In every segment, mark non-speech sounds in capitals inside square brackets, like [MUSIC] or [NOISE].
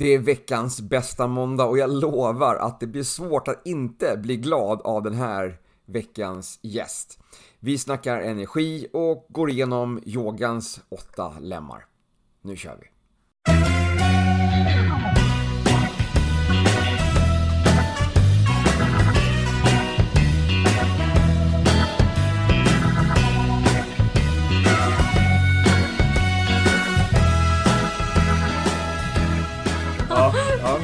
Det är veckans bästa måndag och jag lovar att det blir svårt att inte bli glad av den här veckans gäst. Vi snackar energi och går igenom yogans åtta lemmar. Nu kör vi!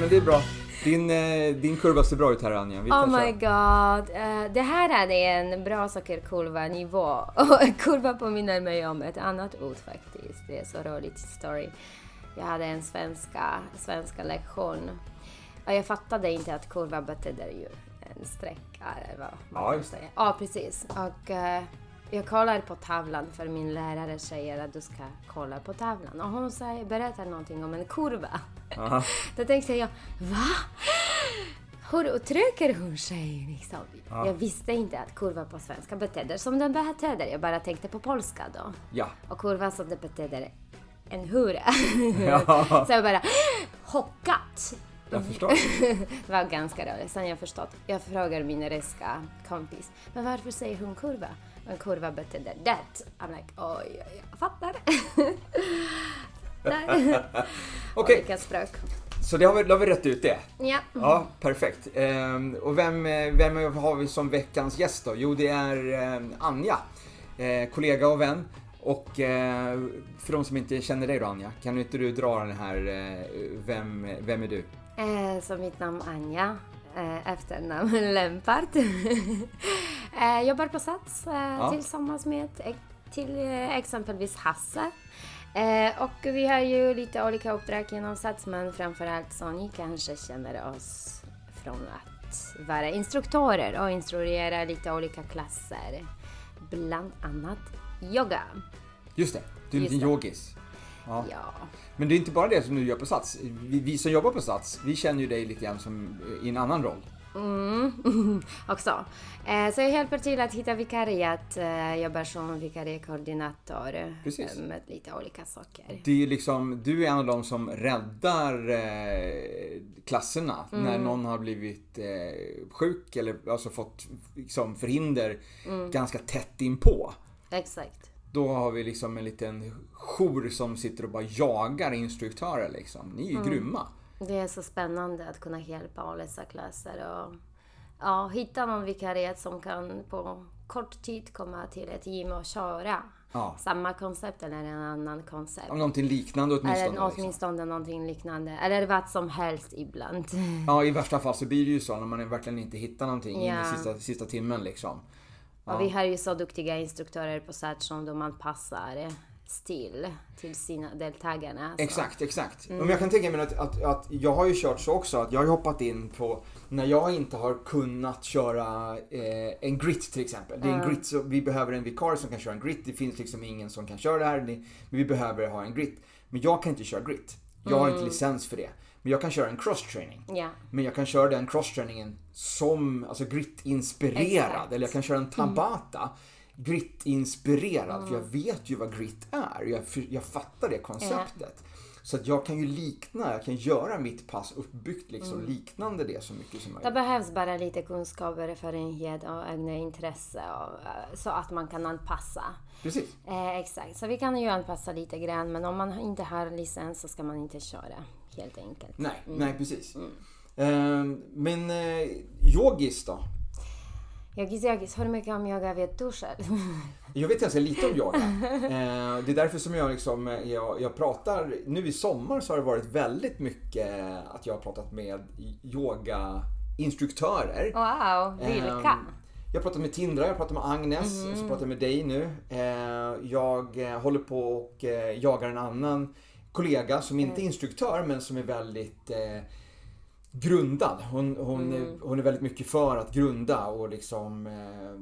Men det är bra. Din, eh, din kurva ser bra ut här Anja. Vi Oh my köra. god. Eh, det här är en bra sockerkurva-nivå. [LAUGHS] Kurva påminner mig om ett annat ord faktiskt. Det är så roligt story. Jag hade en svenska, svenska lektion. Och jag fattade inte att kurva betyder ju en sträcka eller vad man Ja, kan säga. Ja, precis. Och eh, jag kollar på tavlan för min lärare säger att du ska kolla på tavlan. Och hon säger, berättar någonting om en kurva. Aha. Då tänkte jag, va? Hur uttrycker hon sig liksom? Jag visste inte att kurva på svenska betyder som den betyder. Jag bara tänkte på polska då. Ja. Och kurva som det betyder en hura. [LAUGHS] Ja. Så jag bara, hockat! Jag förstår. Det [LAUGHS] var ganska roligt. Sen jag förstått. Jag frågar min ryska kompis, men varför säger hon kurva? En kurva betyder det. I'm like, oj, oj, jag fattar. [LAUGHS] Där. [LAUGHS] Okej, Olika språk. så det har vi, då har vi rätt ut det. Ja. Ja, perfekt. Ehm, och vem, vem har vi som veckans gäst då? Jo, det är eh, Anja, eh, kollega och vän. Och eh, för de som inte känner dig då Anja, kan inte du dra den här, eh, vem, vem är du? Eh, så mitt namn Anja, eh, efternamn Lempart. [LAUGHS] jobbar på Sats eh, tillsammans med till exempelvis Hasse. Eh, och vi har ju lite olika uppdrag inom Sats men framförallt så ni kanske känner oss från att vara instruktörer och instruera lite olika klasser. Bland annat yoga. Just det, du är en liten yogis. Ja. Ja. Men det är inte bara det som du gör på Sats. Vi, vi som jobbar på Sats, vi känner ju dig lite grann som i en annan roll. Mm, [LAUGHS] också. Eh, så jag hjälper till att hitta vikariat. Eh, jobbar som vikariekoordinator Precis. eh, med lite olika saker. Det är liksom, du är en av de som räddar klasserna Mm. när någon har blivit sjuk eller alltså fått liksom, förhinder Mm. ganska tätt inpå. Exakt. Då har vi liksom en liten jour som sitter och bara jagar instruktörer liksom. Ni är Mm. ju grymma. Det är så spännande att kunna hjälpa alla dessa klasser och ja, hitta någon vikariat som kan på kort tid komma till ett gym och köra. Ja. Samma koncept eller en annan koncept. Om någonting liknande åtminstone. Eller liksom. åtminstone någonting liknande. Eller vad som helst ibland. Ja, i värsta fall så blir det ju så när man verkligen inte hittar någonting in Ja. i sista, sista timmen liksom. Och vi har ju så duktiga instruktörer på Sat som de anpassar stil till sina deltagarna. Så. Exakt, exakt. Mm. Men jag kan tänka mig att, att, att jag har ju kört så också att jag har hoppat in på när jag inte har kunnat köra eh, en grit till exempel. Det är en grit, så vi behöver en vikarie som kan köra en grit. Det finns liksom ingen som kan köra det här. Men vi behöver ha en grit. Men jag kan inte köra grit. Jag har inte licens för det. Men jag kan köra en cross-training. Ja, Men jag kan köra den cross-träningen som alltså grit-inspirerad. Eller jag kan köra en tabata grit-inspirerad. För jag vet ju vad grit är. Jag, jag fattar det konceptet. Så att jag kan ju likna, jag kan göra mitt pass uppbyggt liksom liknande det så mycket som det möjligt. behövs bara lite kunskap, erfarenhet och egna intresse och, eh, så att man kan anpassa. Precis. Eh, exakt, så vi kan ju anpassa lite grann men om man inte har licens så ska man inte köra helt enkelt. Nej, Mm. nej precis. Ehm, men eh, yogis då? Yogis, yogis, hur mycket om yoga vet du själv? [LAUGHS] Jag vet ganska lite om yoga. [LAUGHS] Eh, det är därför som jag, liksom, eh, jag, jag pratar, nu i sommar så har det varit väldigt mycket att jag har pratat med yogainstruktörer. Wow, vilka? Ehm, Jag pratar med Tindra, jag pratar med Agnes, Mhm. så pratar jag med dig nu. Eh, Jag håller på och jagar en annan kollega som inte är Mm. instruktör men som är väldigt grundad. Hon, hon, Mm. är, hon är väldigt mycket för att grunda och liksom eh,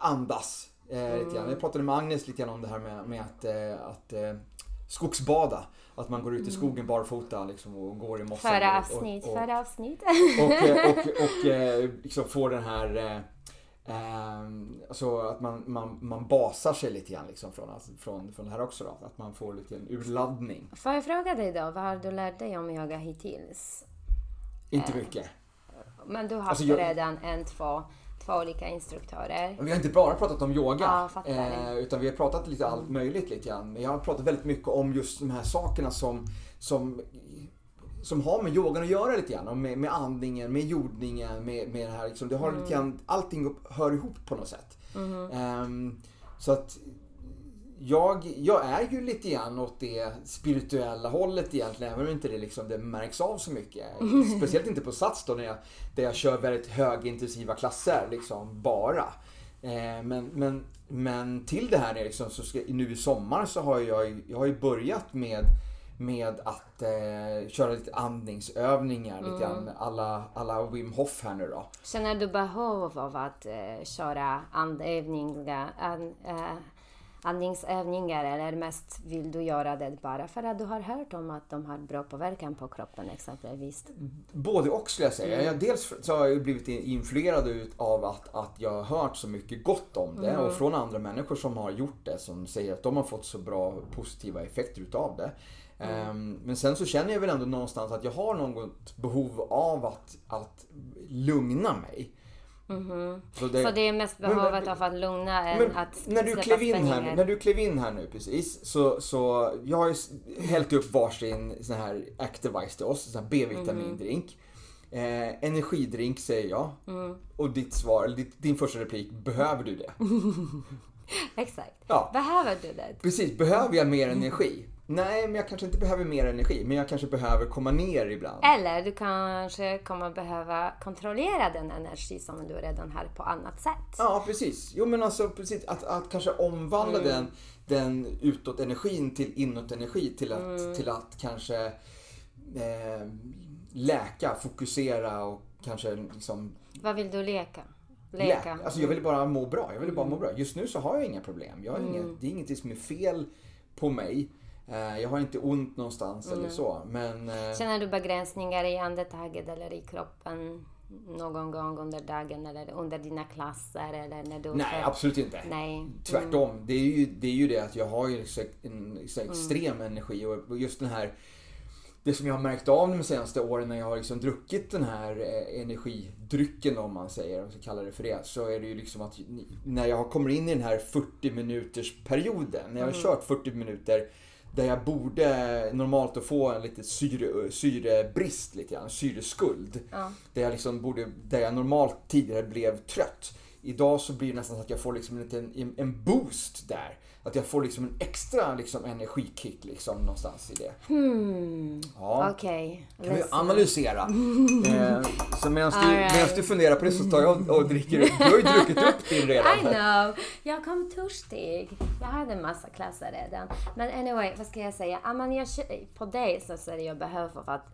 andas. Eh, lite grann. Mm. Jag pratade med Agnes lite grann om det här med, med att, eh, att eh, skogsbada. Att man går ut i skogen barfota liksom, och går i. Förra och- Mm. avsnitt, och, och, förra avsnitt. och, eh, och, och eh, liksom får den här eh, Um, alltså att man, man, man basar sig lite grann liksom från, alltså, från, från det här också då. Att man får lite en urladdning. Får jag fråga dig då, vad har du lärt dig om yoga hittills? Inte mycket. Men du har alltså, jag... redan en, två, två olika instruktörer. Vi har inte bara pratat om yoga. Ja, eh, utan vi har pratat lite allt möjligt lite grann. Men jag har pratat väldigt mycket om just de här sakerna som, som som har med yogan att göra lite grann. Med, med andningen, med jordningen, med, med det här liksom. Det har mm. lite grann, allting hör ihop på något sätt. Mm. Um, så att jag, jag är ju lite grann åt det spirituella hållet egentligen, även om inte det, liksom, det märks av så mycket. [LAUGHS] Speciellt inte på Sats då, när jag, där jag kör väldigt högintensiva klasser, liksom, bara. Eh, men, men, men till det här liksom, så ska, nu i sommar så har jag, jag har ju börjat med med att eh, köra lite andningsövningar, mm. lite grann alla, alla Wim Hof här nu då. Känner du behov av att eh, köra andövningar, and, eh, andningsövningar eller mest vill du göra det bara för att du har hört om att de har bra påverkan på kroppen exempelvis? Både och skulle jag säga. Mm. dels så har jag blivit influerad av att, att jag har hört så mycket gott om det mm. och från andra människor som har gjort det som säger att de har fått så bra positiva effekter utav det. Mm. Um, men sen så känner jag väl ändå någonstans att jag har något behov av att, att lugna mig. Mm -hmm. så, det, så, det, är mest behovet men, av att lugna än att när du klev in här, När du klev in här nu precis så, så jag har ju hällt upp varsin sån här Activise till oss, sån här B-vitamindrink. Mm. Eh, energidrink säger jag. Mm. Och ditt svar, din, din första replik, behöver du det? [LAUGHS] Exakt. Ja. Behöver du det? Precis, behöver jag mer energi? Nej, men jag kanske inte behöver mer energi, men jag kanske behöver komma ner ibland. Eller du kanske kommer behöva kontrollera den energi som du redan har på annat sätt. Ja, precis. Jo, men alltså precis att, att kanske omvandla mm. den, den utåt-energin till inåt-energi till att, mm. till att kanske eh, läka, fokusera och kanske liksom... Vad vill du leka? Leka. Lä alltså jag vill bara må bra. Jag vill bara må bra. Just nu så har jag inga problem. Jag har mm. inget, det är ingenting som är fel på mig. Eh, jag har inte ont någonstans mm. eller så. Men, eh, Känner du begränsningar i andetaget eller i kroppen någon gång under dagen eller under dina klasser? Eller när du Nej, för... absolut inte. Nej. Tvärtom. Mm. Det, är ju, det är ju det att jag har ju en så extrem mm. energi och just den här det som jag har märkt av de senaste åren när jag har liksom druckit den här eh, energidrycken om man säger, om man kallar det för det, så är det ju liksom att när jag kommer in i den här 40 minuters perioden, när jag har mm. kört 40 minuter där jag borde normalt att få en lite syre, syrebrist, lite grann, syreskuld. Ja. Där, jag liksom borde, där jag normalt tidigare blev trött. Idag så blir det nästan så att jag får liksom en, en boost där. Att jag får liksom en extra liksom, energikick liksom, någonstans i det. Hmm. Ja. Okej. Okay. kan vi analysera. [LAUGHS] eh, så medan du, right. du funderar på det så tar jag och, och dricker upp. Du har ju druckit upp din redan. I know. Jag kom törstig. Jag hade en massa klasser redan. Men anyway, vad ska jag säga? jag, på dig så ser jag behov av att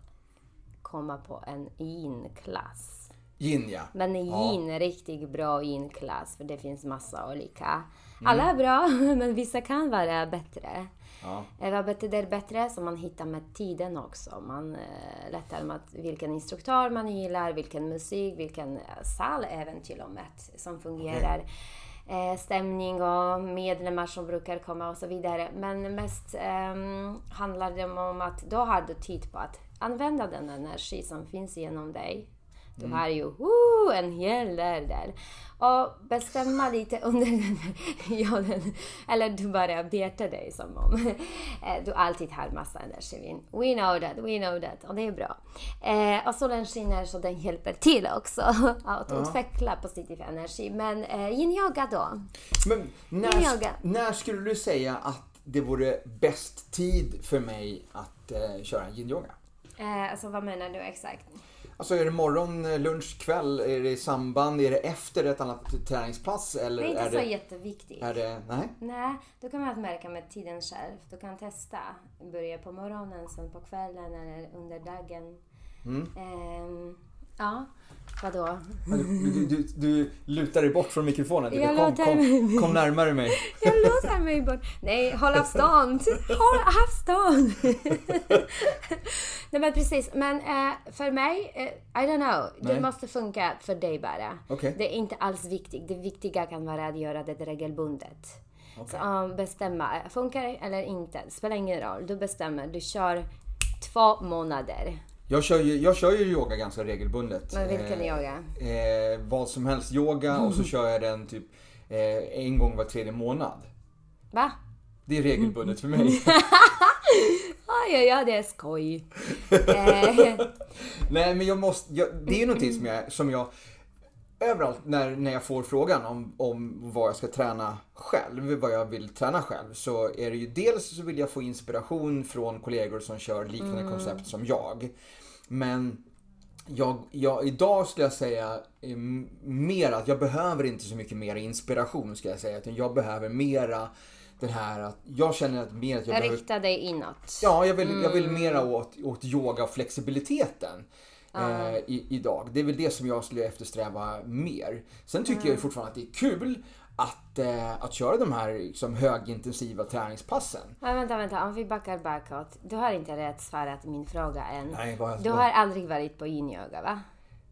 komma på en in-klass. Yin ja. Men yin är riktigt bra yin-klass för det finns massa olika. Mm. Alla är bra, [LAUGHS] men vissa kan vara bättre. Ja. Eh, vad betyder bättre? Som man hittar med tiden också. Man eh, lättar med vilken instruktör man gillar, vilken musik, vilken eh, sal även till och med som fungerar. Okay. Eh, stämning och medlemmar som brukar komma och så vidare. Men mest eh, handlar det om att då har du tid på att använda den energi som finns genom dig du mm. har ju uh, en hel del där. Och bestämma lite under den [LAUGHS] ja, den, eller du bara beter dig som om [LAUGHS] eh, du alltid har massa energi. We know that, we know that. Och det är bra. Eh, och solen skiner så den hjälper till också [LAUGHS] att ja. utveckla positiv energi. Men eh, yin-yoga då? Men när, yin när skulle du säga att det vore bäst tid för mig att eh, köra yin-yoga? Eh, alltså vad menar du exakt? Alltså är det morgon, eh, lunch, kväll? Är det i samband? Är det efter ett annat träningspass? Eller det är inte är så det, jätteviktigt. Är det, nej? Nej, då kan man märka med tiden själv. Du kan testa. Börja på morgonen, sen på kvällen eller under dagen. Mm. Um, Ja. Vadå? Du, du, du lutar dig bort från mikrofonen. Jag kom, lutar kom, mig- kom närmare mig. [LAUGHS] Jag låter mig bort. Nej, håll avstånd! Håll avstånd! Nej men precis, men eh, för mig, eh, I don't know. Nej. Det måste funka för dig bara. Okej. Det är inte alls viktigt. Det viktiga kan vara att göra det regelbundet. Okej. Så um, bestämma, funkar det eller inte? Spelar ingen roll. Du bestämmer. Du kör två månader. Jag kör, ju, jag kör ju yoga ganska regelbundet. Men vilken Eh, yoga? Eh, vad som helst yoga och så kör jag den typ eh, en gång var tredje månad. Va? Det är regelbundet för mig. [LAUGHS] Ja, ja, det är skoj. eh, [LAUGHS] Nej men jag måste, jag, det är ju någonting som jag, som jag överallt när, när jag får frågan om, om vad jag ska träna själv, vad jag vill träna själv, så är det ju dels så vill jag få inspiration från kollegor som kör liknande koncept som jag. Men jag, jag, idag skulle jag säga eh, mer att jag behöver inte så mycket mer inspiration ska jag säga, utan jag behöver mera den här att jag känner att mer att jag behöver rikta dig inåt. Ja, jag vill, jag vill mera åt, åt yoga och flexibiliteten. Eh, i, idag. Det är väl det som jag skulle eftersträva mer. Sen tycker jag ju fortfarande att det är kul att, eh, att köra de här liksom, högintensiva träningspassen. Men vänta, vänta. Om vi backar bakåt. Du har inte rätt svarat min fråga än. Nej, vad, Du har aldrig varit på yin-yoga, va?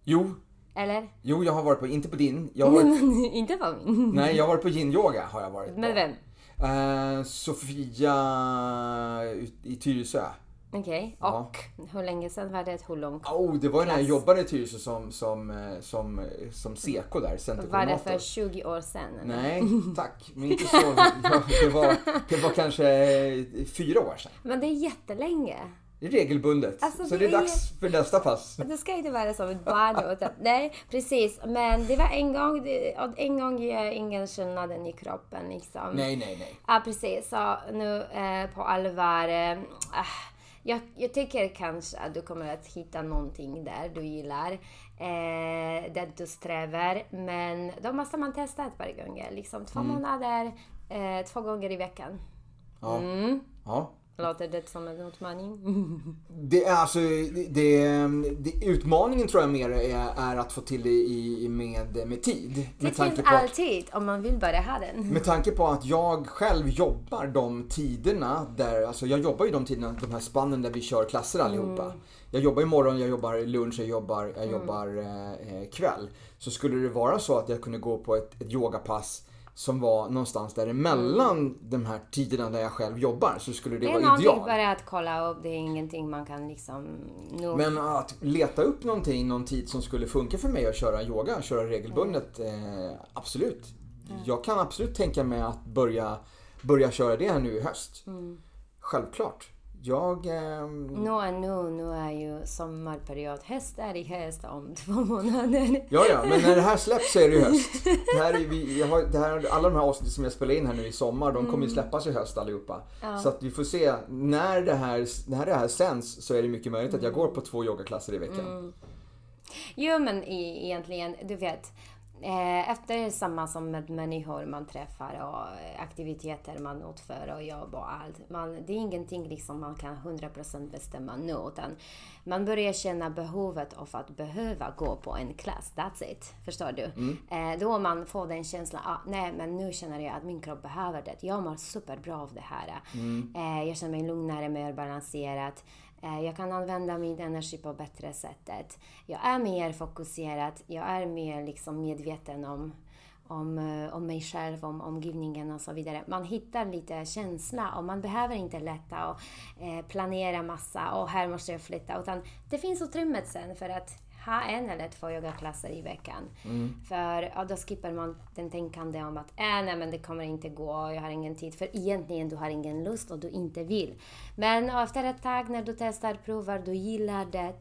Jo, Eller? jo, jag har varit på, inte på din, jag har varit, [LAUGHS] inte på min. nej jag har varit på yin-yoga har jag varit på. Med vem? Eh, Sofia i Tyresö. Okej. Ja. Och hur länge sedan var det? Hur långt? Oh, det var när jag jobbade i Tyresö som, som, eh, som, eh, som seko där, Var det för 20 år sedan? eller? Nej, tack. Men inte så. [LAUGHS] Ja, det, var, det var kanske eh, fyra år sedan. Men det är jättelänge. Regelbundet. Alltså, så det det är dags för nästa pass. Det ska inte vara som ett barn. Utan, nej, precis. Men det var en gång, och en gång jag ingen skillnaden i kroppen liksom. Nej, nej, nej. Ja, precis. Så nu eh, på allvar. Eh, ah, jag, jag tycker kanske att du kommer att hitta någonting där du gillar. Eh, det du strävar. Men då måste man testa ett par gånger. Liksom två månader, eh, två gånger i veckan. Ja. Mm. ja. Låter det som en utmaning? [LAUGHS] Det är alltså, det, det, utmaningen tror jag mer är, är att få till det i, med, med tid. Det Med finns på att, alltid om man vill bara ha den. med tanke på att jag själv jobbar de tiderna där, alltså jag jobbar ju de tiderna, de här spannen där vi kör klasser allihopa. Mm. Jag jobbar imorgon, jag jobbar lunch, jag jobbar, jag jobbar eh, eh, kväll. Så skulle det vara så att jag kunde gå på ett, ett yogapass som var någonstans däremellan de här tiderna där jag själv jobbar så skulle det, Det är vara någonting ideal. bara att kolla upp. Det är ingenting man kan liksom... nå- Men att leta upp någonting, någon tid som skulle funka för mig att köra yoga, köra regelbundet, eh, absolut. Jag kan absolut tänka mig att börja, börja köra det här nu i höst. Självklart. Jag... Nu är nu, nu är ju sommarperiod. Höst är i höst om två månader. Ja, ja, men när det här släpps så är det ju höst. [LAUGHS] Det här är, vi, har, det här, alla de här avsnitten som jag spelar in här nu i sommar, de kommer ju släppas i höst allihopa. Så att vi får se. När det, här, när det här sänds så är det mycket möjligt att jag går på två yogaklasser i veckan. Jo, men egentligen, du vet. Eh, efter samma som med människor man träffar och eh, aktiviteter man utför och jobb och allt. Man, det är ingenting liksom man kan 100% bestämma nu utan man börjar känna behovet av att behöva gå på en klass. That's it. Förstår du? Eh, då man får den känslan, ah, nej men nu känner jag att min kropp behöver det. Jag mår superbra av det här. Eh, jag känner mig lugnare, mer balanserad. Eh, jag kan använda min energi på bättre sättet. Jag är mer fokuserad. Jag är mer liksom medveten om, om, eh, om mig själv, om omgivningen och så vidare. Man hittar lite känsla och man behöver inte leta och eh, planera massa och här måste jag flytta. Utan det finns utrymmet sen för att ha en eller två yogaklasser i veckan. För ja, då skippar man den tänkande om att äh, nej, men det kommer inte gå, jag har ingen tid. För egentligen du har ingen lust och du inte vill. Men efter ett tag när du testar, provar, du gillar det.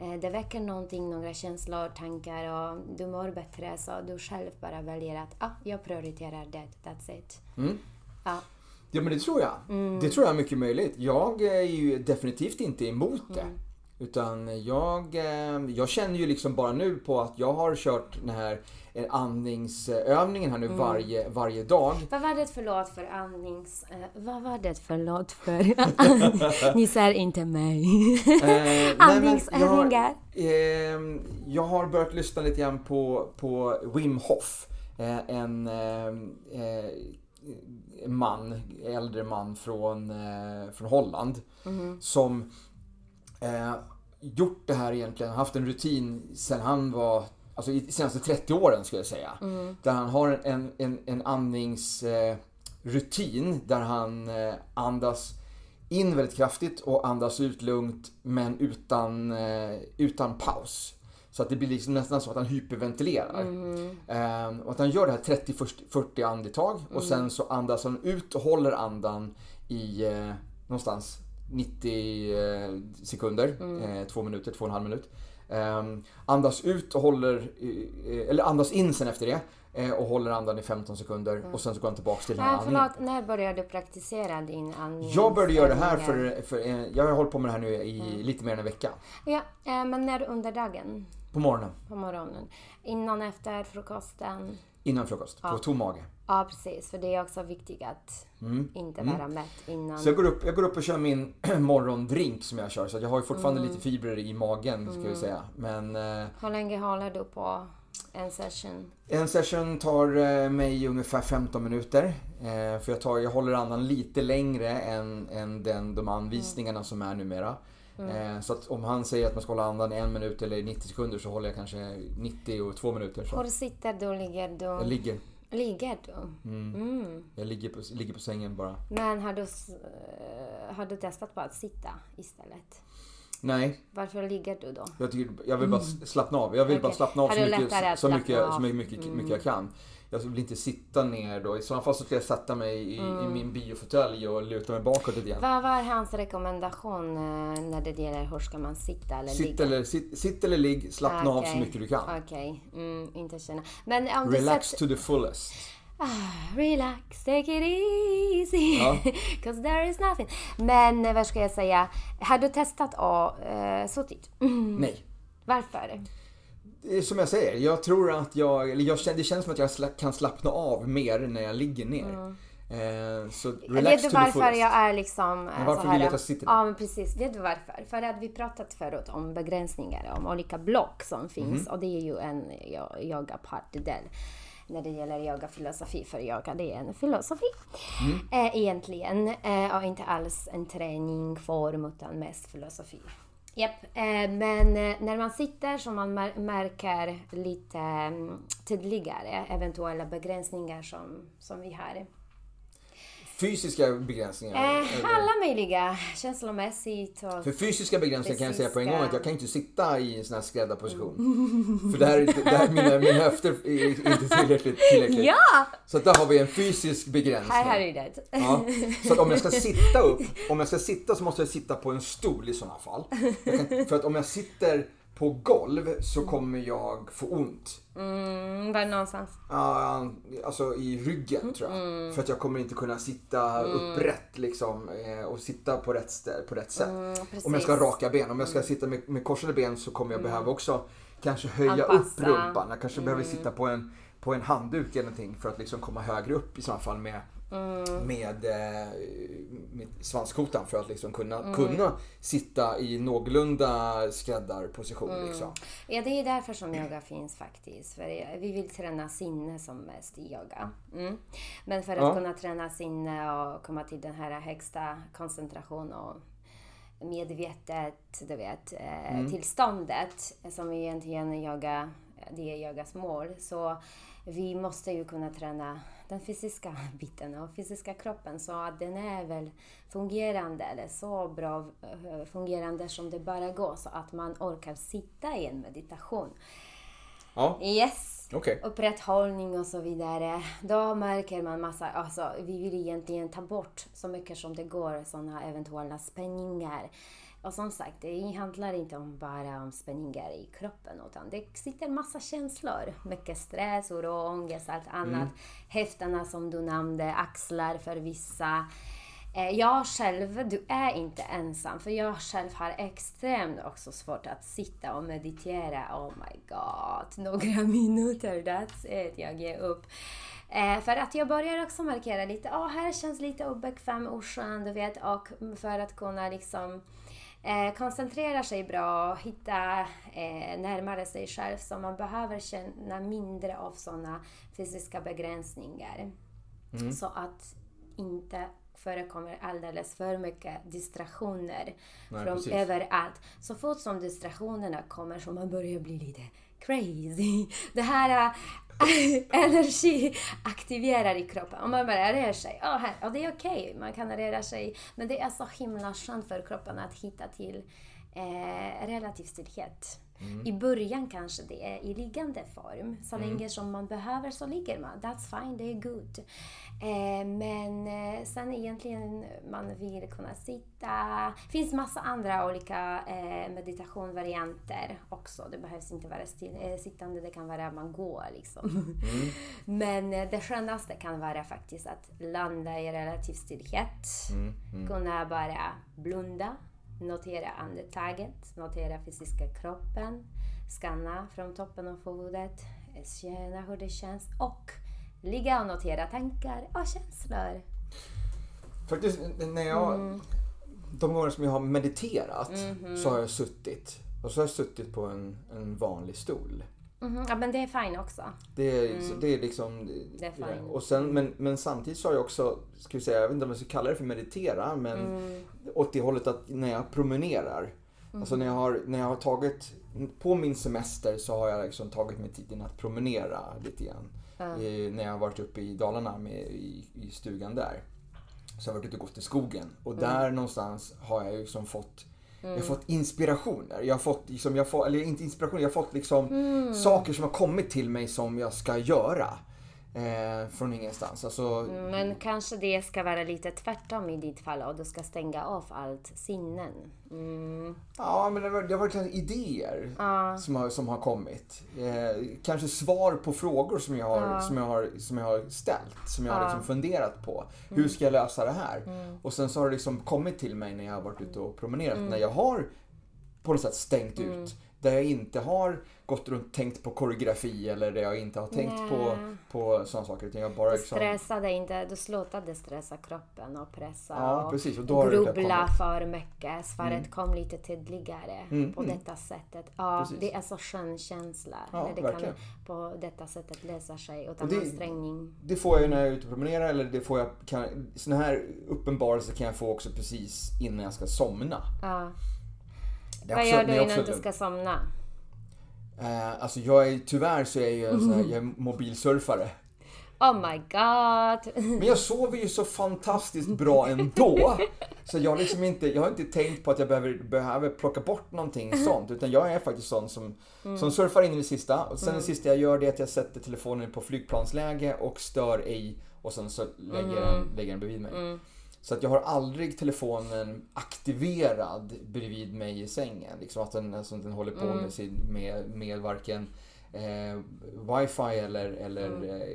eh, Det väcker någonting, några känslor, tankar och du mår bättre så du själv bara väljer att ah, jag prioriterar det, that's it. Ja. Ja men det tror jag. Det tror jag är mycket möjligt. Jag är ju definitivt inte emot det. Utan jag, eh, jag känner ju liksom bara nu på att jag har kört den här eh, andningsövningen här nu Mm. varje, varje dag. Vad var det för låt för andnings... eh, vad var det för låt för... [LAUGHS] Ni ser inte mig. Eh, Andningsövningar. Jag, eh, jag har börjat lyssna lite grann på, på Wim Hof. Eh, en eh, man, äldre man från, från Holland. Som eh, gjort det här egentligen, haft en rutin sen han var Alltså i de senaste 30 åren skulle jag säga. Där han har en, en, en andningsrutin eh, där han eh, andas in väldigt kraftigt och andas ut lugnt men utan, eh, utan paus. Så att det blir liksom nästan så att han hyperventilerar. Eh, och att han gör det här 30-40 andetag och sen så andas han ut och håller andan i eh, någonstans 90 eh, sekunder, eh, två minuter, två och en halv minut. Eh, andas ut och håller, eller andas in sen efter det eh, och håller andan i 15 sekunder och sen så går han tillbaks till den här Ja, andningen. förlåt, när började du praktisera din andning? Jag började göra det här för, för jag har hållit på med det här nu i lite mer än en vecka. Ja, men när under dagen? På morgonen, På morgonen? Innan, efter frukosten? innan frukost, på tom mage. Ja, precis. För det är också viktigt att inte vara mätt innan. Mm. Så jag går, upp, jag går upp och kör min [CLEARS THROAT] morgondrink som jag kör. Så jag har ju fortfarande lite fibrer i magen ska vi säga. Men eh, Hur länge håller du på en session? en session tar eh, mig ungefär 15 minuter. Eh, för jag, tar, jag håller andan lite längre än, än den, de anvisningarna som är numera. Eh, så att om han säger att man ska hålla andan i en minut eller 90 sekunder så håller jag kanske 90 och 2 minuter. Så. Hur sitter du? Ligger du? Jag ligger. Ligger du? Mm. Jag ligger på, ligger på sängen bara. Men har du, eh, har du testat på att sitta istället? Nej, Varför ligger du då? jag, tycker, jag vill bara slappna av. Jag vill bara Okej. slappna av så mycket, så mycket, så mycket, mycket jag kan. Jag vill inte sitta ner då. I sådana fall så ska jag sätta mig i, i min biofåtölj och luta mig bakåt lite grann. Vad var hans rekommendation eh, när det gäller hur ska man sitta eller Sitt ligga? eller, sitt, sitt eller ligg, slappna av så mycket du kan. Okej, mm, inte känna. Men om du Relax sätter... to the fullest. Ah, relax, take it easy. Ja. [LAUGHS] Cause there is nothing. Men eh, vad ska jag säga? Har du testat att uh, suttit? Nej. Varför? Som jag säger, jag tror att jag, eller jag det känns som att jag kan slappna av mer när jag ligger ner. Eh, så relax Mm. Vet du varför jag är liksom... eh, Men varför så här, vill jag att sitter? Ja, men precis. Vet du varför? För att vi pratat förut om begränsningar, om olika block som finns. Mhm. Och det är ju en yo- yoga-partydel. När det gäller yogafilosofi, för yoga det är en filosofi. Mm. Eh, egentligen. Eh, och inte alls en träning, form, utan mest filosofi. Japp, eh, men eh, när man sitter så man märker lite mm, tydligare eventuella begränsningar som, som vi har. Fysiska begränsningar. Eh, alla möjliga, känslomässigt och... För fysiska begränsningar kan jag säga på en gång att jag kan inte sitta i en sån här skräddarposition. För där, där mina, mina höfter är inte tillräckligt. tillräckligt. Ja! Så där har vi en fysisk begränsning. Här har du det. Ja, så att om jag ska sitta upp, om jag ska sitta så måste jag sitta på en stol i sådana fall. Kan, för att om jag sitter på golv så kommer jag få ont. Mm, var någonstans? Ja, alltså i ryggen tror jag. Mm. För att jag kommer inte kunna sitta upprätt liksom eh, och sitta på rätt, stä- på rätt sätt. Mm. Mm. Om jag ska ha raka ben. Om jag ska sitta med, med korsade ben så kommer jag behöva också kanske höja Anpassa. upp rumpan. Jag kanske behöver sitta på en, på en handduk eller någonting för att liksom komma högre upp i sådana fall med, Mm. med, eh, med svanskotan för att liksom kunna, Mm. kunna sitta i någorlunda skräddarposition. Mm. Liksom. Ja, det är därför som yoga finns faktiskt. För vi vill träna sinne som mest i yoga. Mm. Men för att Ja. kunna träna sinne och komma till den här högsta koncentration och medvetet, du vet, eh, tillståndet som egentligen yoga, det är yogas mål. Så vi måste ju kunna träna den fysiska [LAUGHS] biten och fysiska kroppen så att den är väl fungerande eller så bra eh, fungerande som det bara går så att man orkar sitta i en meditation. Ja, Yes! okej. Upprätthållning och så vidare. Då märker man massa, alltså vi vill egentligen ta bort så mycket som det går sådana eventuella spänningar. Och som sagt, det handlar inte om bara om spänningar i kroppen utan det sitter massa känslor. Mycket stress, oro, ångest, allt annat. Höfterna som du nämnde, axlar för vissa. Eh, jag själv, du är inte ensam. För jag själv har extremt också svårt att sitta och meditera. Oh my god, några [LAUGHS] minuter, that's it, jag ger upp. Eh, för att jag börjar också markera lite, ja oh, här känns lite obekväm, oskön, du vet. Och för att kunna liksom eh, koncentrera sig bra, hitta eh, närmare sig själv. Så man behöver känna mindre av sådana fysiska begränsningar. Mm. Så att inte förekommer alldeles för mycket distraktioner Nej, från precis. överallt. Så fort som distraktionerna kommer så man börjar bli lite crazy. [LAUGHS] Det här [LAUGHS] energi aktiverar i kroppen. Och man bara rör sig, oh, här, Och det är okej, okay. man kan röra sig. Men det är så himla skönt för kroppen att hitta till eh, relativ stillhet. Mm. I början kanske det är i liggande form. Så mm. länge som man behöver så ligger man. That's fine, det är good. Eh, men eh, sen egentligen man vill kunna sitta. Det finns massa andra olika eh, meditationvarianter också. Det behövs inte vara still, eh, sittande, det kan vara att man går liksom. Mm. [LAUGHS] Men eh, det skönaste kan vara faktiskt att landa i relativ stillhet. Mm. mm. Kunna bara blunda Notera andetaget, notera fysiska kroppen, skanna från toppen av huvudet, känna hur det känns och ligga och notera tankar och känslor. Faktiskt, när jag, mm. de gånger som jag har mediterat mm -hmm. så har jag suttit. Och så har jag suttit på en, en vanlig stol. Mm. Ja men det är fine också. Det är, mm. det är liksom... Det är fine. Och sen, men, men samtidigt så har jag också, ska vi säga, jag vet inte om jag ska kalla det för meditera, men mm. åt det hållet att när jag promenerar. Mm. Alltså när jag, har, när jag har tagit, på min semester så har jag liksom tagit mig tiden att promenera lite grann. I, när jag har varit uppe i Dalarna med, i, i stugan där. Så jag har varit ute och gått i skogen och mm. där någonstans har jag liksom fått Mm. Jag har fått inspirationer. Jag har fått, liksom, jag får, eller inte inspiration, jag har fått liksom mm. saker som har kommit till mig som jag ska göra. Eh, från ingenstans. Alltså, Men kanske det ska vara lite tvärtom i ditt fall och du ska stänga av allt sinnen. Mm. Ja, men det, har, det har varit idéer ah. som, har, som har kommit. Eh, kanske svar på frågor som jag har, ah. som jag har, som jag har ställt. Som jag ah. har liksom funderat på. Hur mm. ska jag lösa det här? Mm. Och sen så har det liksom kommit till mig när jag har varit ute och promenerat. Mm. När jag har på något sätt stängt mm. ut där jag inte har gått runt och tänkt på koreografi eller där jag inte har tänkt Nej. på, på sådana saker. Utan jag bara du liksom... stressade inte, du slutade stressa kroppen och pressa ja, och precis. Och grubbla för mycket. Svaret mm. kom lite tydligare mm. på mm. detta sättet. Ja, precis. det är så skön känsla ja, när det verkligen. kan på detta sättet lösa sig utan det, ansträngning. Det får jag när jag är ute och promenerar eller det får jag, kan, såna här uppenbarelser kan jag få också precis innan jag ska somna. Ja. Vad gör du innan du ska somna? Uh, alltså jag är, tyvärr så är jag ju sån här, jag är mobilsurfare. Oh my god. Men jag sover ju så fantastiskt bra ändå. Så jag, liksom inte, jag har inte tänkt på att jag behöver, behöver plocka bort någonting sånt. Utan jag är faktiskt sån som, mm. som surfar in i det sista. Och sen mm. det sista jag gör det är att jag sätter telefonen på flygplansläge och stör ej. Och sen så lägger, mm. den, lägger den bredvid mig. Mm. Så att jag har aldrig telefonen aktiverad bredvid mig i sängen. Liksom att den, alltså, den håller på mm. med, sin, med, med varken eh, wifi eller, eller mm. eh,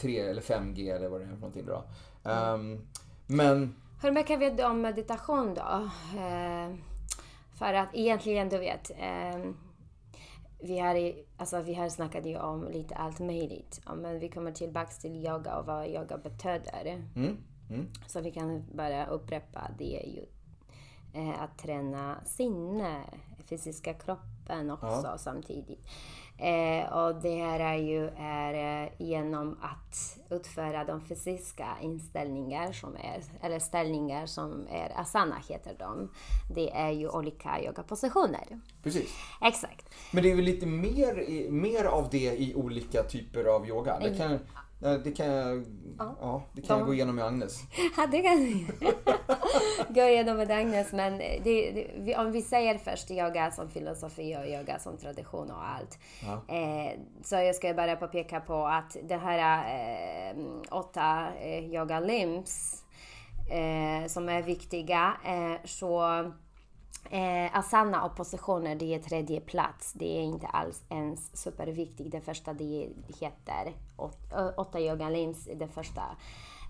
3 eller 5G eller vad det är för någonting då. Um, men... Hur mycket vet du om meditation då? Eh, för att egentligen, du vet, eh, vi har, alltså, vi har snackat ju om lite allt möjligt. Men vi kommer tillbaka till yoga och vad yoga betyder. Mm. Mm. Så vi kan bara upprepa det ju. Eh, att träna sinne, fysiska kroppen också ja. samtidigt. Eh, och det här är ju är, eh, genom att utföra de fysiska inställningar som är, eller ställningar som är asana heter de. Det är ju olika yogapositioner. Precis. Exakt. Men det är väl lite mer, mer av det i olika typer av yoga? Det kan, det kan jag, ja. ja det kan jag gå igenom med Agnes. [LAUGHS] Ja, det kan du [LAUGHS] gå igenom med Agnes. Men det, det, om vi säger först yoga som filosofi och yoga som tradition och allt. Ja. Eh, så jag ska bara påpeka på att det här eh, åtta eh, yoga limbs eh, som är viktiga. Eh, så Eh, asana och positioner, det är tredje plats. Det är inte alls ens superviktigt. Det första det heter åtta yoga limbs, det första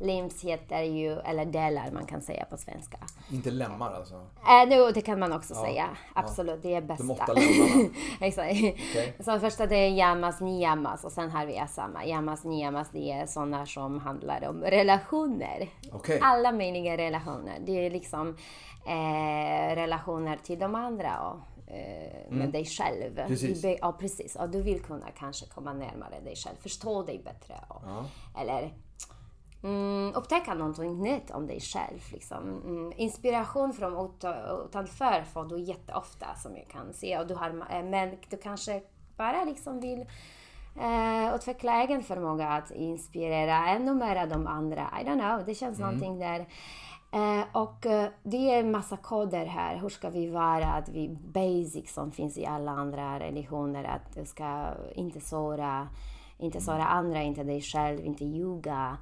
Limbs heter ju, eller delar man kan säga på svenska. Inte lemmar alltså? Äh, no, det kan man också ja. säga. Absolut, ja. det är bästa. De åtta lemmarna? [LAUGHS] Exakt. Okay. Så första det är yamas, niyamas och sen har vi asama. Yamas, niyamas det är sådana som handlar om relationer. Okay. Alla möjliga relationer. Det är liksom eh, relationer till de andra och eh, med mm. dig själv. Precis. Ja, precis. Och du vill kunna kanske komma närmare dig själv, förstå dig bättre. Och, ja. Eller mm, upptäcka någonting nytt om dig själv. Liksom. Mm, inspiration från utanför får du jätteofta som jag kan se. Och du har, eh, men du kanske bara liksom vill eh, utveckla egen förmåga att inspirera ännu mer de andra. I don't know, det känns mm. någonting där Eh, och eh, det är en massa koder här. Hur ska vi vara? Att vi basic som finns i alla andra religioner. Att du ska inte såra, inte såra andra, inte dig själv, inte ljuga.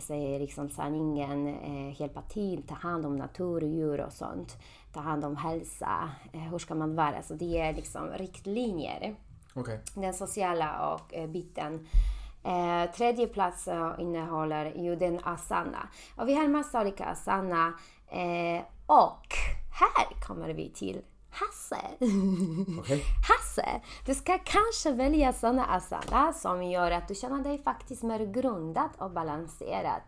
Säga liksom sanningen, eh, hjälpa till, ta hand om natur, djur och sånt. Ta hand om hälsa. Eh, hur ska man vara? Så det är liksom riktlinjer. Okay. Den sociala och eh, biten Eh, tredje plats innehåller ju den asana. Och vi har massa olika asana. Eh, och här kommer vi till Hasse. [LAUGHS] Okay. Hasse, du ska kanske välja sådana asana som gör att du känner dig faktiskt mer grundad och balanserad.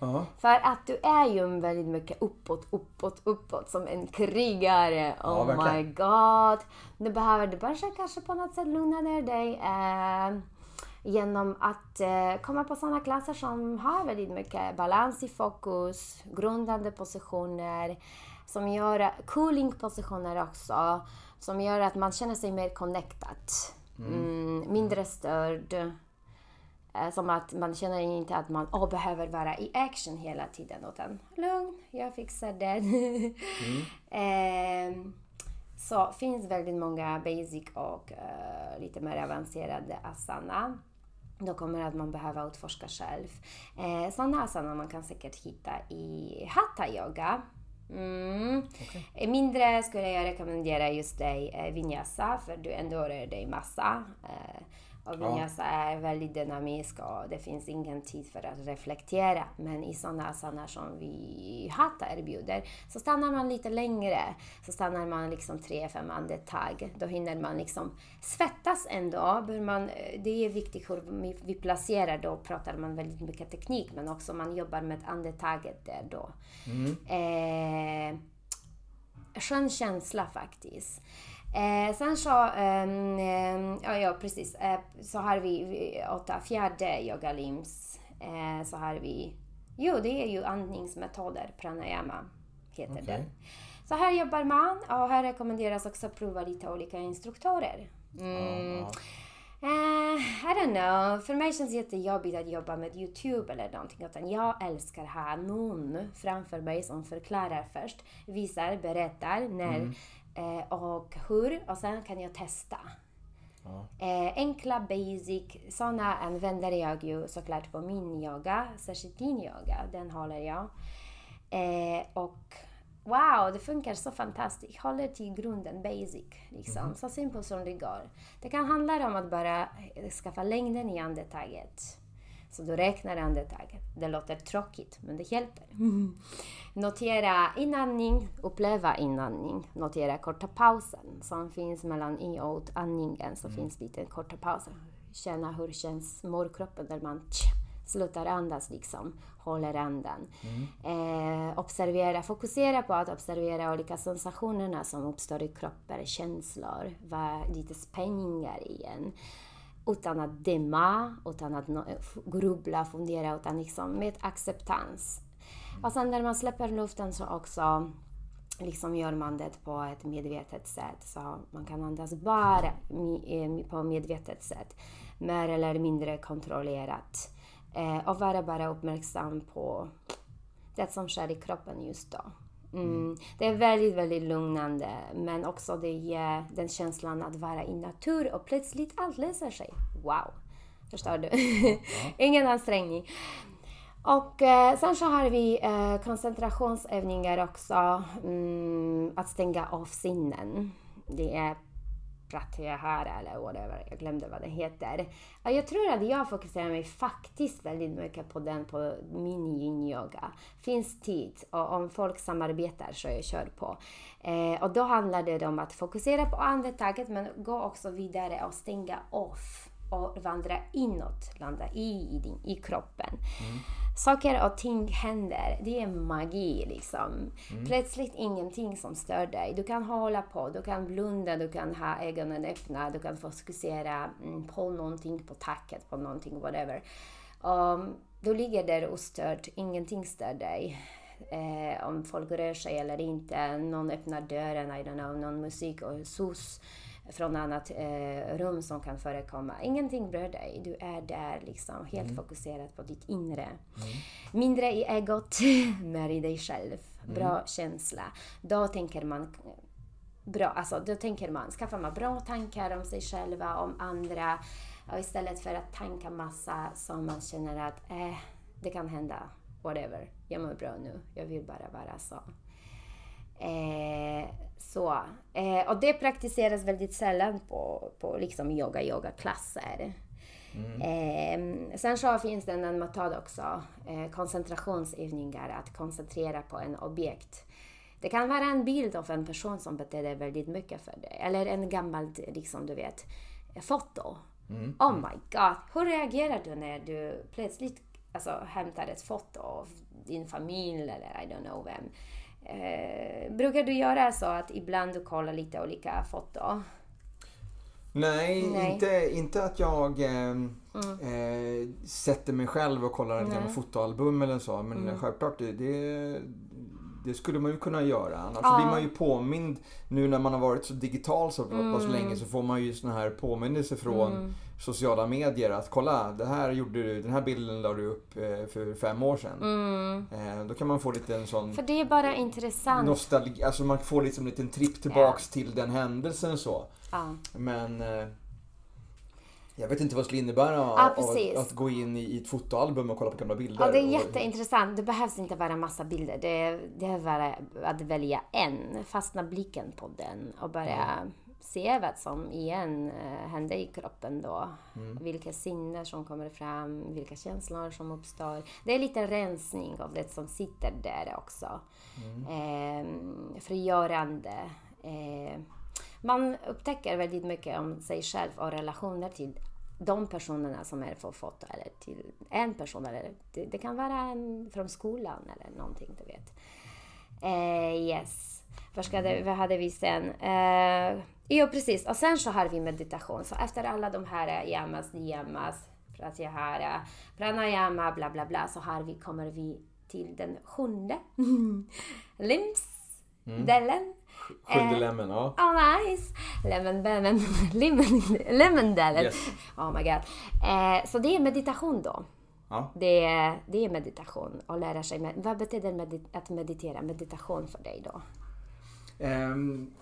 -huh. För att du är ju väldigt mycket uppåt, uppåt, uppåt som en krigare. Oh ja, my god. Nu behöver du bara kanske på något sätt lugna ner dig. Eh, genom att eh, komma på sådana klasser som har väldigt mycket balans i fokus, grundande positioner, som gör cooling-positioner också, som gör att man känner sig mer connected, mm. Mm, mindre störd. Eh, som att man känner inte att man oh, behöver vara i action hela tiden, utan lugn, jag fixar det. mm. [LAUGHS] eh, så finns väldigt många basic och uh, lite mer avancerade asana. Då kommer att man behöva utforska själv. Eh, sådana asana man kan säkert hitta i hatha yoga. Mm. Okay. Mindre skulle jag rekommendera just dig eh, vinyasa för du ändå rör dig massa. Eh, och vinyasa ja. är väldigt dynamisk och det finns ingen tid för att reflektera. Men i sådana asaner som vi Hatha erbjuder så stannar man lite längre. Så stannar man liksom tre, fem andetag. Då hinner man liksom svettas ändå. Man, det är viktigt hur vi placerar. Då pratar man väldigt mycket teknik men också man jobbar med andetaget där då. Mm. Eh, skön känsla faktiskt. Eh, sen så, eh, ja, ja precis, eh, så har vi åtta fjärde yogalims. Eh, så har vi, jo det är ju andningsmetoder, pranayama heter okay. det. Så här jobbar man och här rekommenderas också att prova lite olika instruktörer. Mm. Uh, I don't know. För mig känns det jättejobbigt att jobba med Youtube eller någonting. Utan jag älskar att ha någon framför mig som förklarar först, visar, berättar när mm och hur och sen kan jag testa. Ja. Eh, enkla basic, sådana använder jag ju såklart på min yoga, särskilt din yoga, den håller jag. Eh, och wow, det funkar så fantastiskt. Håller till grunden, basic, liksom. Mm. Så simpelt som det går. Det kan handla om att bara skaffa längden i andetaget. Så du räknar andetaget. Det låter tråkigt, men det hjälper. Notera inandning, uppleva inandning. Notera korta pausen som finns mellan in och utandningen. Så mm. finns lite korta pauser. Känna hur känns morkroppen när man slutar andas liksom, håller andan. Mm. Eh, observera, fokusera på att observera olika sensationerna som uppstår i kroppen, känslor, vad, lite spänningar igen utan att döma, utan att grubbla, fundera, utan liksom med acceptans. Och sen när man släpper luften så också liksom gör man det på ett medvetet sätt. Så man kan andas bara eh, på medvetet sätt. Mer eller mindre kontrollerat. Eh, och vara bara uppmärksam på det som sker i kroppen just då. Mm. Det är väldigt, väldigt lugnande men också det ger den känslan att vara i natur och plötsligt allt löser sig. Wow! Förstår du? [LAUGHS] Ingen ansträngning. Och eh, sen så har vi eh, koncentrationsövningar också. Mm, att stänga av sinnen. Det är Pratyahara eller whatever, jag glömde vad den heter. Jag tror att jag fokuserar mig faktiskt väldigt mycket på den på min yin-yoga. Finns tid och om folk samarbetar så jag kör på. Eh, och då handlar det om att fokusera på andetaget men gå också vidare och stänga off och vandra inåt, landa i, i, din, i kroppen. Mm. Saker och ting händer. Det är magi liksom. Mm. Plötsligt ingenting som stör dig. Du kan hålla på, du kan blunda, du kan ha ögonen öppna, du kan fokusera mm, på någonting, på tacket, på någonting, whatever. Um, du ligger där ostörd, ingenting stör dig. Eh, om folk rör sig eller inte, någon öppnar dörren, I don't know, någon musik och sus från annat eh, rum som kan förekomma. Ingenting berör dig. Du är där liksom helt mm. fokuserad på ditt inre. Mm. Mindre i egot, [LAUGHS] mer i dig själv. Bra mm. känsla. Då tänker man bra, alltså då tänker man, skaffar man bra tankar om sig själva, om andra. Och istället för att tanka massa som man känner att eh, det kan hända, whatever. Jag mår bra nu, jag vill bara vara så. Eh, så. Eh, och det praktiseras väldigt sällan på, på liksom yoga, yogaklasser. Mm. Eh, sen så finns det en metod också, eh, koncentrationsövningar, att koncentrera på en objekt. Det kan vara en bild av en person som betyder väldigt mycket för dig, eller en gammal, liksom du vet, foto. Mm. Oh my god, hur reagerar du när du plötsligt alltså, hämtar ett foto av din familj eller I don't know vem? Eh, brukar du göra så att ibland du kollar lite olika foton? Nej, Nej, Inte, inte att jag eh, mm. eh, sätter mig själv och kollar ett fotoalbum eller så. Men mm. självklart, det, det, det, skulle man ju kunna göra. Annars ja. blir man ju påmind. Nu när man har varit så digital så, mm. så länge så får man ju såna här påminnelser från mm sociala medier att kolla, det här gjorde du, den här bilden la du upp eh, för fem år sedan. Mm. Eh, då kan man få lite en sån... För det är bara intressant. Nostalgi, alltså man får liksom en liten tripp tillbaks ja. till den händelsen så. Ja. Men eh, jag vet inte vad det skulle innebära ja, att, att, gå in i ett fotoalbum och kolla på gamla bilder. Ja, det är jätteintressant. Det behövs inte vara massa bilder. Det, det är bara att välja en, fastna blicken på den och bara se vad som igen eh, händer i kroppen då. Mm. Vilka sinnen som kommer fram, vilka känslor som uppstår. Det är lite rensning av det som sitter där också. Mm. Eh, frigörande. Eh, man upptäcker väldigt mycket om sig själv och relationer till de personerna som är på foto eller till en person. Eller det, det kan vara en från skolan eller någonting, du vet. Eh, yes. Vad, vad hade vi sen? Eh, Jo, precis. Och sen så har vi meditation. Så efter alla de här yamas, niyamas, pratyahara, pranayama, bla bla bla, så har vi, kommer vi till den sjunde. [LAUGHS] Lims-delen. Mm. Sjunde eh, lemmen, ja. Oh, nice! Lemon, lemon, lemon, lemon delen. Yes. Oh my god. Eh, så det är meditation då. Ja. Det, är, det är meditation och lära sig. Med, vad betyder medit att meditera? Meditation för dig då? Um,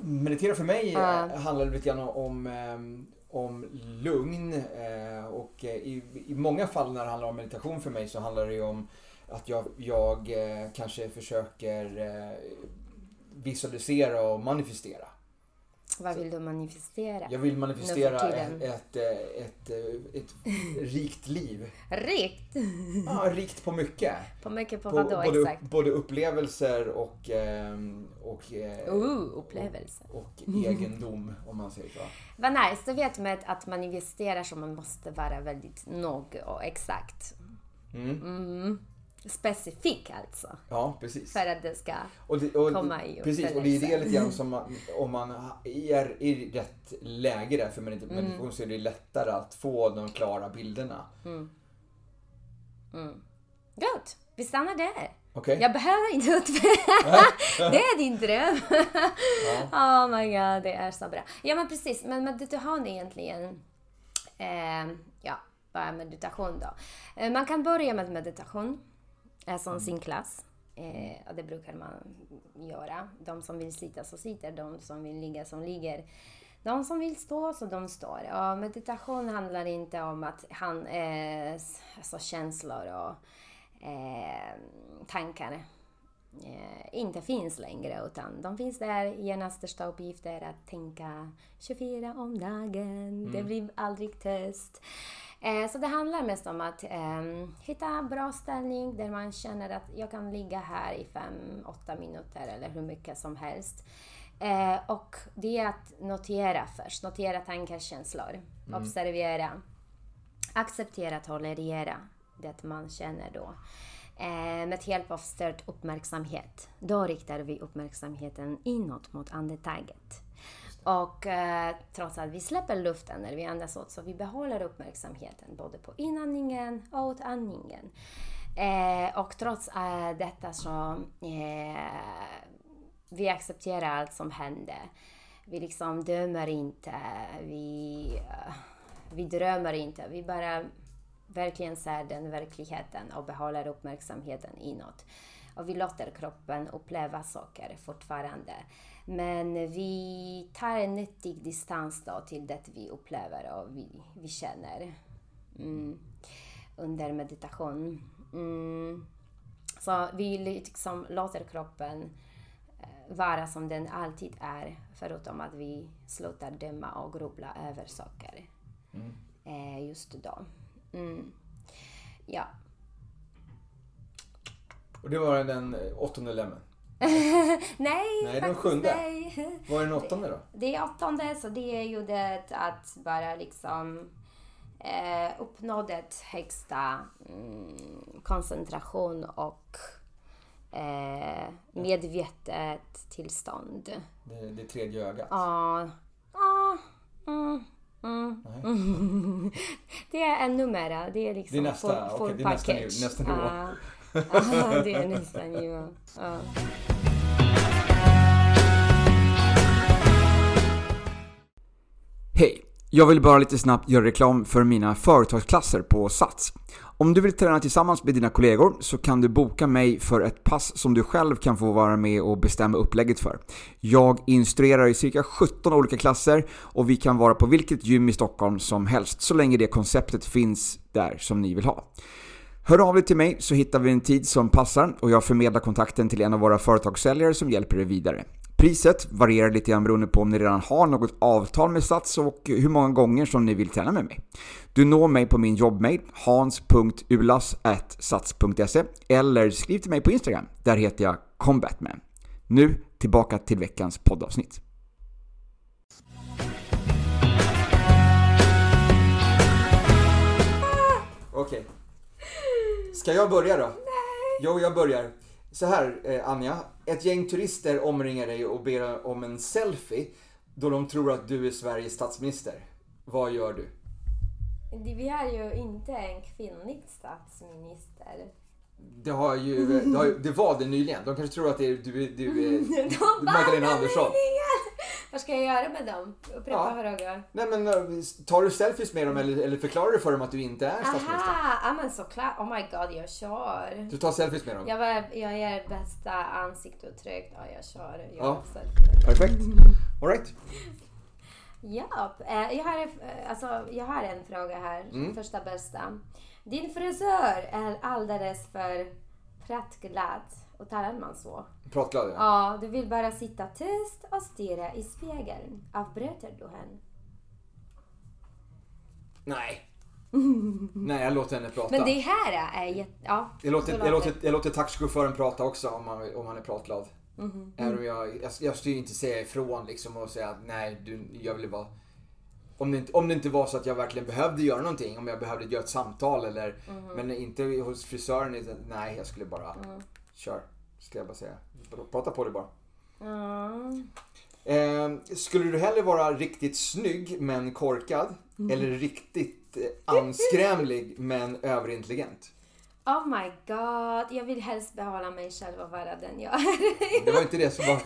meditera för mig uh. handlar lite grann om, ehm, om lugn. Eh, och eh, i, i många fall när det handlar om meditation för mig så handlar det om att jag, jag kanske försöker visualisera och manifestera. Vad vill du manifestera? Jag vill manifestera ett, ett, ett, ett, rikt liv. Rikt? Ja, rikt på mycket. På mycket på, på vad då både, exakt? Både upplevelser och, ehm, och, eh, uh, upplevelser. och, och egendom om man säger så. Vad nice, du vet med att manifestera så man måste vara väldigt nog och exakt. Mm. Mm specifik alltså. Ja, precis. För att det ska och det, och, komma i Precis, och det är det lite grann som man, om man är i rätt läge där för meditation mm. så är det lättare att få de klara bilderna. Mm. Mm. Gott, vi stannar där. Okay. Jag behöver inte utveckla. [LAUGHS] det är din dröm. ja. Oh my god, det är så bra. Ja men precis, men meditation är egentligen eh, ja, bara meditation då. Eh, man kan börja med meditation som mm. sin klass. Eh, och det brukar man göra. De som vill sitta så sitter, de som vill ligga som ligger. De som vill stå så de står. Och meditation handlar inte om att han, eh, alltså känslor och eh, tankar. eh, inte finns längre utan de finns där. Genast största uppgift är att tänka 24 om dagen. Mm. Det blir aldrig tyst. Eh, så det handlar mest om att eh, hitta bra ställning där man känner att jag kan ligga här i 5-8 minuter eller hur mycket som helst. Eh, och det är att notera först, notera tankar, känslor, mm. observera, acceptera, tolerera det man känner då. Eh, med hjälp av störd uppmärksamhet. Då riktar vi uppmärksamheten inåt mot andetaget. Och eh, trots att vi släpper luften när vi andas ut så vi behåller uppmärksamheten både på inandningen och utandningen. Eh, och trots eh, detta så eh, vi accepterar allt som händer. Vi liksom dömer inte, vi, eh, vi drömmer inte. Vi bara verkligen ser den verkligheten och behåller uppmärksamheten inåt. Och vi låter kroppen uppleva saker fortfarande. Men vi tar en nyttig distans då till det vi upplever och vi, vi känner mm, under meditation. Mm. Så vi liksom låter kroppen vara som den alltid är, förutom att vi slutar döma och grubbla över saker mm. eh, just då. Mm. Ja. Och det var den åttonde lemmen? [LAUGHS] nej, nej, den sjunde. Nej. Vad är den åttonde då? Det är åttonde, så det är ju det att bara liksom eh, uppnå det högsta mm, koncentration och eh, medvetet tillstånd. Det, det tredje ögat? Ja. ja. Mm. Mm. [LAUGHS] det är ännu mera. Det är liksom det är nästa, okay, det är nästa. Nästa nivå. Ja, det är nästan. nivå. Ja. Hej! Jag vill bara lite snabbt göra reklam för mina företagsklasser på Sats. Om du vill träna tillsammans med dina kollegor så kan du boka mig för ett pass som du själv kan få vara med och bestämma upplägget för. Jag instruerar i cirka 17 olika klasser och vi kan vara på vilket gym i Stockholm som helst så länge det konceptet finns där som ni vill ha. Hör av dig till mig så hittar vi en tid som passar och jag förmedlar kontakten till en av våra företagssäljare som hjälper dig vidare. Priset varierar lite grann beroende på om ni redan har något avtal med Sats och hur många gånger som ni vill träna med mig. Du når mig på min jobbmail hans.ulas.sats.se eller skriv till mig på Instagram. Där heter jag combatman. Nu tillbaka till veckans poddavsnitt. Okej. Okay. Ska jag börja då? Nej. Jo, jag börjar. Så här, eh, Anja. Ett gäng turister omringar dig och ber om en selfie då de tror att du är Sveriges statsminister. Vad gör du? Vi har ju inte en kvinnlig statsminister. Det, har ju, det, har det var det nyligen. De kanske tror att det är, du, du är [LAUGHS] Magdalena Andersson. Vad ska jag göra med dem? Upprepa ja. frågan. Nej men eh, tar du selfies med dem eller, eller förklarar du för dem att du inte är statsminister? Aha, ja men såklart. Oh my god, jag kör. Du tar selfies med dem? Jag, var, jag ger bästa ansiktsuttryck. Ja, jag kör. Jag ja, perfekt. [LAUGHS] Alright. Ja, eh, jag har, eh, alltså, jag har en fråga här. Mm. Första bästa. Din frisör är alldeles för pratglad. Och talar man så? Pratglad, ja. Ja, du vill bara sitta tyst och stirra i spegeln. Avbryter du henne? Nej. Nej, jag låter henne prata. Men det här är jätte... Ja, jag låter, jag låter, jag låter taxichauffören prata också om han, om han är pratglad. Mm -hmm. Även om jag, jag, jag skulle inte säga ifrån liksom och säga att nej, du, jag vill bara... Om det, inte, om det inte var så att jag verkligen behövde göra någonting, om jag behövde göra ett samtal eller... Mm -hmm. Men inte hos frisören, nej jag skulle bara... Mm. Kör, ska jag bara säga. Prata på det bara. Mm. Eh, skulle du hellre vara riktigt snygg men korkad? Mm. Eller riktigt eh, anskrämlig men överintelligent? Oh my god, jag vill helst behålla mig själv och vara den jag är. Det var inte det som var...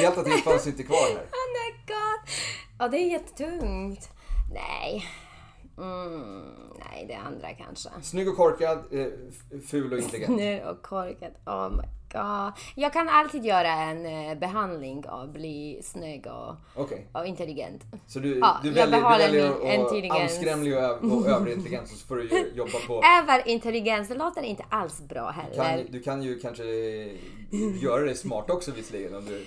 [LAUGHS] Det fanns inte kvar här. Oh my god. Ja, det är jättetungt. Nej. Mm, nej, det andra kanske. Snygg och korkad, eh, ful och intelligent. [LAUGHS] Snygg och korkad. Oh my. god. Jag kan alltid göra en eh, behandling och bli snygg och, Okej. och intelligent. Så du, Ja, du jag väljer, du behåller väljer intelligens. anskrämlig och, och överintelligens och så får du [LAUGHS] jobba på... Överintelligens, det låter inte alls bra heller. Kan, du kan ju kanske göra det smart också visserligen om du...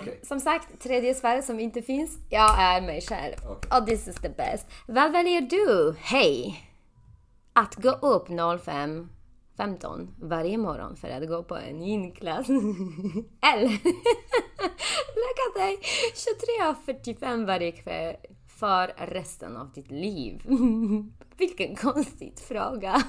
Okej. Som sagt, tredje sfär som inte finns. Jag är mig själv. Okej. Och this is the best. Vad väljer du? Hej! Att gå upp 05.15 varje morgon för att gå på en inklass. [LAUGHS] Eller [LAUGHS] lägga dig 23.45 varje kväll för resten av ditt liv. [LAUGHS] Vilken konstig fråga.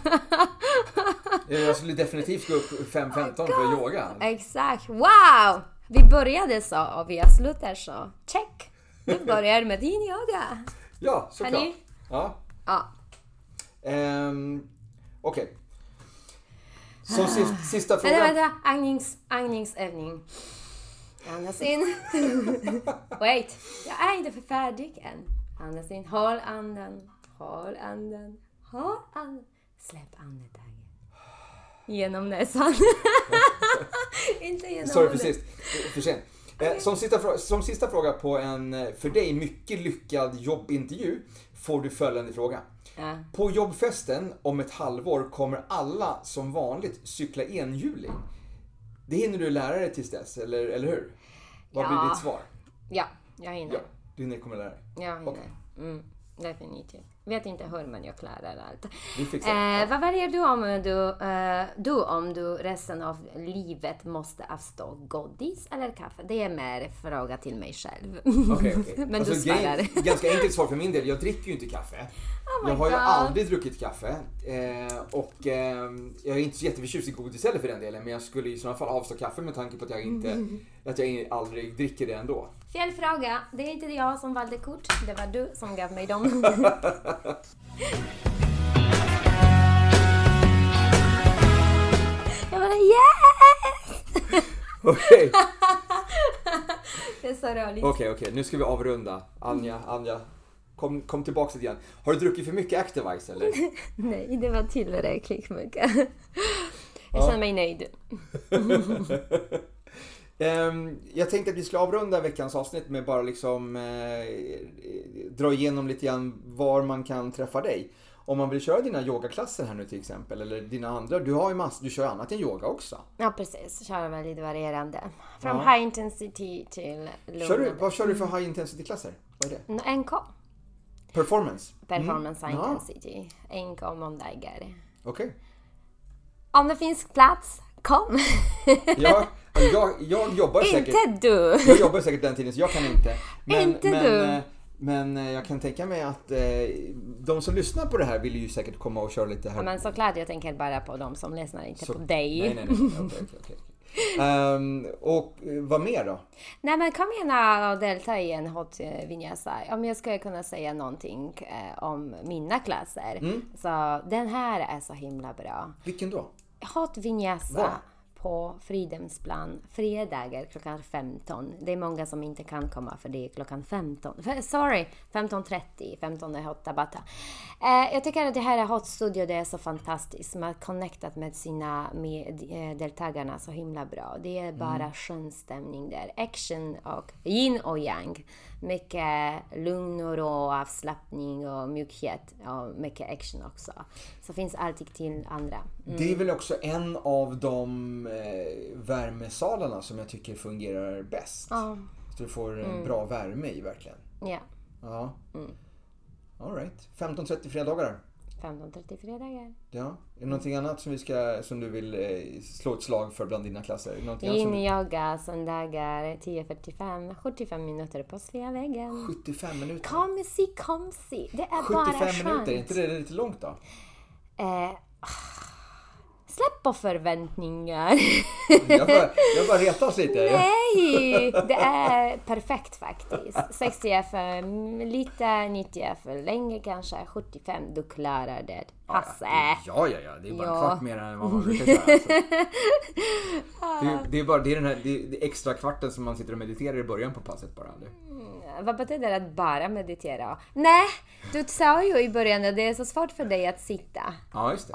Jag skulle definitivt gå upp 5.15 för yoga. Exakt. Wow! Vi började så och vi avslutar så. Check! Du börjar med din yoga. Ja, såklart. Ja. Ja. Ehm, Okej. Som sista, sista fråga. Vänta, vänta. Andningsövning. Andas in. [LAUGHS] Wait. Jag är inte färdig än. Andas in. Håll andan. Håll andan. Håll andan. Släpp andetaget. Genom näsan. [LAUGHS] inte genom Sorry sist. För sent. Eh, Som sista, frå- som sista fråga på en eh, för dig mycket lyckad jobbintervju får du följande fråga. Ja. På jobbfesten om ett halvår kommer alla som vanligt cykla enhjuling. Det hinner du lära dig tills dess, eller, eller hur? Vad blir Ja. ditt svar? ja, jag hinner. Ja, du hinner kommer lära dig. Jag hinner. Okej. Mm, definitivt. Vet inte hur men jag klarar allt. Eh, vad väljer du om du, eh, du om du resten av livet måste avstå godis eller kaffe? Det är mer fråga till mig själv. Okej, okej. [LAUGHS] men Alltså, du svarar. Ganska enkelt svar för min del. Jag dricker ju inte kaffe. Oh jag har ju God. aldrig druckit kaffe. Eh, och eh, jag är inte så jätteförtjust i godis heller för den delen. Men jag skulle i sådana fall avstå kaffe med tanke på att jag inte [LAUGHS] att jag aldrig dricker det ändå. Fel fråga. Det är inte jag som valde kort. Det var du som gav mig dem. [LAUGHS] jag bara yes! [LAUGHS] Okej, Det är så roligt. okej, okej. Nu ska vi avrunda. Anja, Anja. Kom, kom tillbaka lite grann. Har du druckit för mycket Activise eller? [LAUGHS] Nej, det var tillräckligt mycket. Jag Ja. känner mig nöjd. [LAUGHS] Ehm, jag tänkte att vi skulle avrunda veckans avsnitt med bara liksom eh, dra igenom lite grann var man kan träffa dig. Om man vill köra dina yogaklasser här nu till exempel, eller dina andra. Du har ju massor, du kör annat än yoga också. Ja, precis. Kör väldigt varierande. Från Ja. high intensity till Kör du, vad kör du för high intensity-klasser? Vad är det? NK. Performance? Performance high Ja. intensity. NK måndagar. Okej. Om det finns plats, kom! [LAUGHS] Jag, jag, jag jobbar säkert... Inte du! Jag jobbar säkert den tiden så jag kan inte. Men, Inte men, du. eh, Men eh, jag kan tänka mig att eh, de som lyssnar på det här vill ju säkert komma och köra lite här. Ja, men såklart, jag tänker bara på de som lyssnar, inte Så- på dig. Nej, nej, nej. nej. Okej, okej, Ehm, och vad mer då? Nej men kom gärna och delta i en hot eh, vinyasa. Om jag skulle kunna säga någonting eh, om mina klasser. Mm. Så den här är så himla bra. Vilken då? Hot vinyasa Var? På Fridhemsplan fredagar klockan 15. Det är många som inte kan komma för det är klockan 15. För- Sorry, 15.30. 15 är Hot Tabata. Eh, jag tycker att det här är Hot Studio, det är så fantastiskt. Man har connectat med sina med, eh, deltagarna så himla bra. Det är bara skön stämning där. Action och yin och yang. Mycket lugn och ro, avslappning och mjukhet och mycket action också. Så finns alltid till andra. Det är väl också en av de eh, värmesalarna som jag tycker fungerar bäst. Ja. Så du får Mm. en bra värme i verkligen. Ja, Ja. Mm. All right. 15.30 fredagar. 15.30 fredagar. Ja. Är det någonting annat som, vi ska, som du vill eh, slå ett slag för bland dina klasser? Någonting som In yoga söndagar 10.45, 75 minuter på Sveavägen. 75 minuter? Kom si, kom si. Det är bara 75 skönt. minuter, är inte det lite långt då? Eh, släpp på förväntningar. Jag bara, jag bara retas lite. Nej, det är perfekt faktiskt. 60 F, är lite 90 F, är länge kanske 75. Du klarar det. Hasse. Ja, ja, ja. Det är bara en Ja. kvart mer än vad man brukar köra. Alltså. [LAUGHS] Det, är- det är bara det är den här det det extra kvarten som man sitter och mediterar i början på passet bara. eller? Vad betyder det att bara meditera? Nej, du sa ju i början att det är så svårt för dig att sitta. Ja, just det.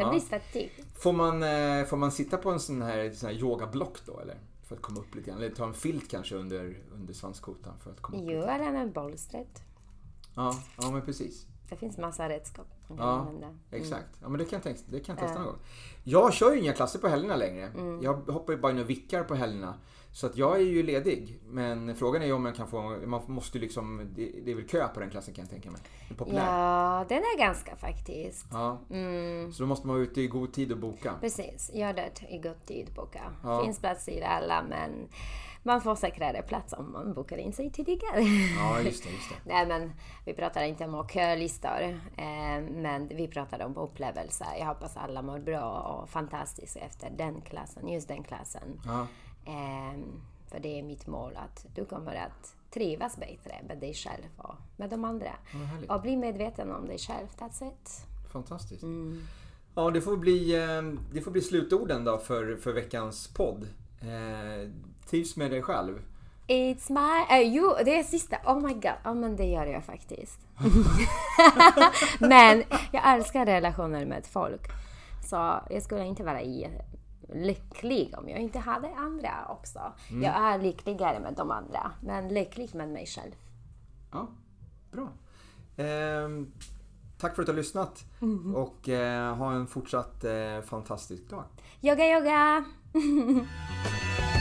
Jaha, Det blir svettig. Får man, eh, får man sitta på en sån här, sån här yogablock då eller? För att komma upp lite grann. Eller ta en filt kanske under, under svanskotan för att komma upp Jo, eller med bolstret. Ja, ja men precis. Det finns massa redskap man kan Ja, använda. Mm. exakt. Ja, men det kan jag, det kan jag testa någon gång. Jag kör ju inga klasser på helgerna längre. Mm. Jag hoppar ju bara in och vickar på helgerna. Så att jag är ju ledig. Men frågan är om jag kan få, man måste liksom, det, det är väl kö på den klassen kan jag tänka mig. Den populär. Ja, den är ganska faktiskt. Ja. Mm, Så då måste man vara ute i god tid och boka. precis, gör det i god tid boka. Ja. Finns plats i alla men man får säkrare plats om man bokar in sig tidigare. Ja, just det, just det. [LAUGHS] Nej men vi pratar inte om kölistor. Eh, men vi pratar om upplevelser. Jag hoppas alla mår bra och fantastiskt efter den klassen, just den klassen. Ja, för det är mitt mål att du kommer att trivas bättre med dig själv och med de andra. härligt. Och bli medveten om dig själv. That's it. Fantastiskt. Mm. Ja, det får bli, eh, det får bli slutorden då för, för veckans podd. Eh, trivs med dig själv. It's my... Uh, jo, det är sista. Oh my god. Ja, men det gör jag faktiskt. [LAUGHS] [LAUGHS] men jag älskar relationer med folk. Så jag skulle inte vara i lycklig om jag inte hade andra också. Jag är lyckligare med de andra, men lycklig med mig själv. Ja, bra. Ehm, tack för att du har lyssnat och eh, ha en fortsatt eh, fantastisk dag. Yoga, yoga! [LAUGHS]